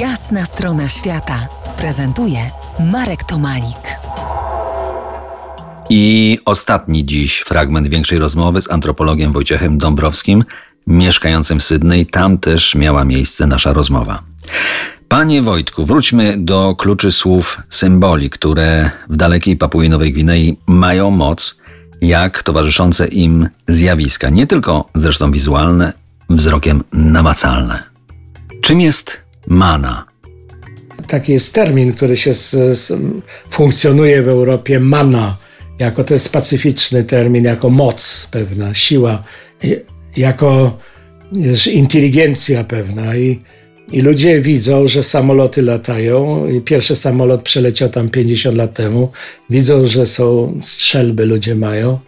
Jasna strona świata prezentuje Marek Tomalik. I ostatni dziś fragment większej rozmowy z antropologiem Wojciechem Dąbrowskim, mieszkającym w Sydney. Tam też miała miejsce nasza rozmowa. Panie Wojtku, wróćmy do kluczy słów symboli, które w dalekiej Papui Nowej Gwinei mają moc, jak towarzyszące im zjawiska, nie tylko zresztą wizualne, wzrokiem namacalne. Czym jest mana? Taki jest termin, który się z, z, funkcjonuje w Europie, mana, jako to jest specyficzny termin, jako moc pewna, siła, jako inteligencja pewna. I, I ludzie widzą, że samoloty latają. I pierwszy samolot przeleciał tam 50 lat temu. Widzą, że są strzelby, ludzie mają.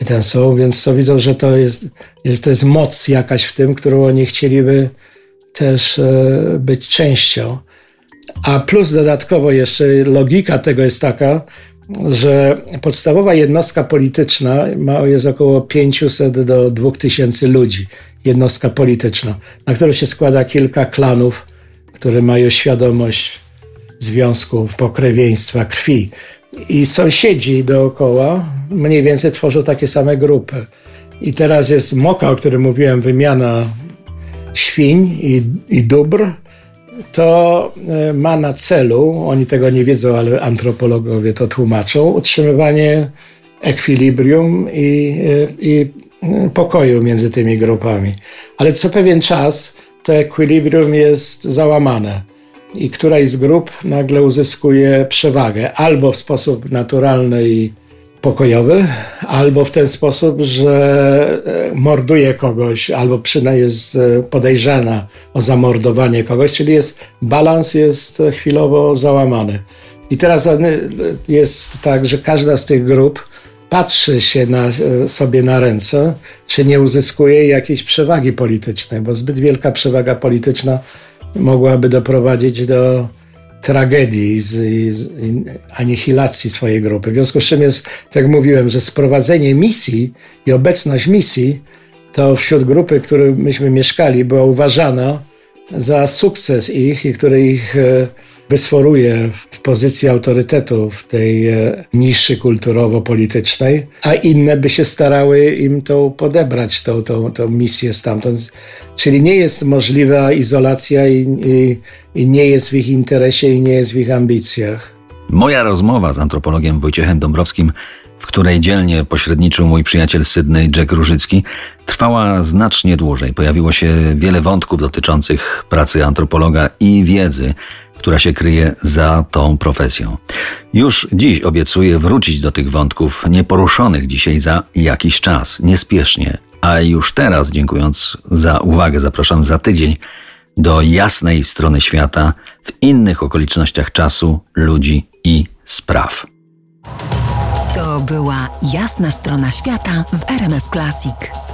I ten są, więc to widzą, że to jest, że to jest moc jakaś w tym, którą oni chcieliby też e, być częścią. A plus dodatkowo jeszcze logika tego jest taka, że podstawowa jednostka polityczna ma, jest około 500 do 2000 ludzi. Jednostka polityczna, na którą się składa kilka klanów, które mają świadomość związków, pokrewieństwa, krwi. I sąsiedzi dookoła mniej więcej tworzą takie same grupy. I teraz jest moka, o którym mówiłem, wymiana świń i, i dóbr, to e, ma na celu, oni tego nie wiedzą, ale antropologowie to tłumaczą, utrzymywanie ekwilibrium i, e, i e, pokoju między tymi grupami. Ale co pewien czas to ekwilibrium jest załamane i któraś z grup nagle uzyskuje przewagę albo w sposób naturalny i pokojowy, albo w ten sposób, że e, morduje kogoś, albo przynajmniej jest e, podejrzana o zamordowanie kogoś, czyli jest balans jest chwilowo załamany. I teraz jest tak, że każda z tych grup patrzy się na, e, sobie na ręce, czy nie uzyskuje jakiejś przewagi politycznej, bo zbyt wielka przewaga polityczna mogłaby doprowadzić do tragedii, z, z anihilacji swojej grupy. W związku z czym jest, tak jak mówiłem, że sprowadzenie misji i obecność misji to wśród grupy, w której myśmy mieszkali, była uważana za sukces ich i który ich e, wysforuje w pozycji autorytetu w tej e, niszy kulturowo-politycznej, a inne by się starały im to podebrać, tą, tą, tą misję stamtąd. Czyli nie jest możliwa izolacja i, i, i nie jest w ich interesie i nie jest w ich ambicjach. Moja rozmowa z antropologiem Wojciechem Dąbrowskim w której dzielnie pośredniczył mój przyjaciel Sydney Jack Różycki, trwała znacznie dłużej. Pojawiło się wiele wątków dotyczących pracy antropologa i wiedzy, która się kryje za tą profesją. Już dziś obiecuję wrócić do tych wątków nieporuszonych dzisiaj za jakiś czas, niespiesznie. A już teraz, dziękując za uwagę, zapraszam za tydzień do jasnej strony świata w innych okolicznościach czasu, ludzi i spraw. To była jasna strona świata w RMF Classic.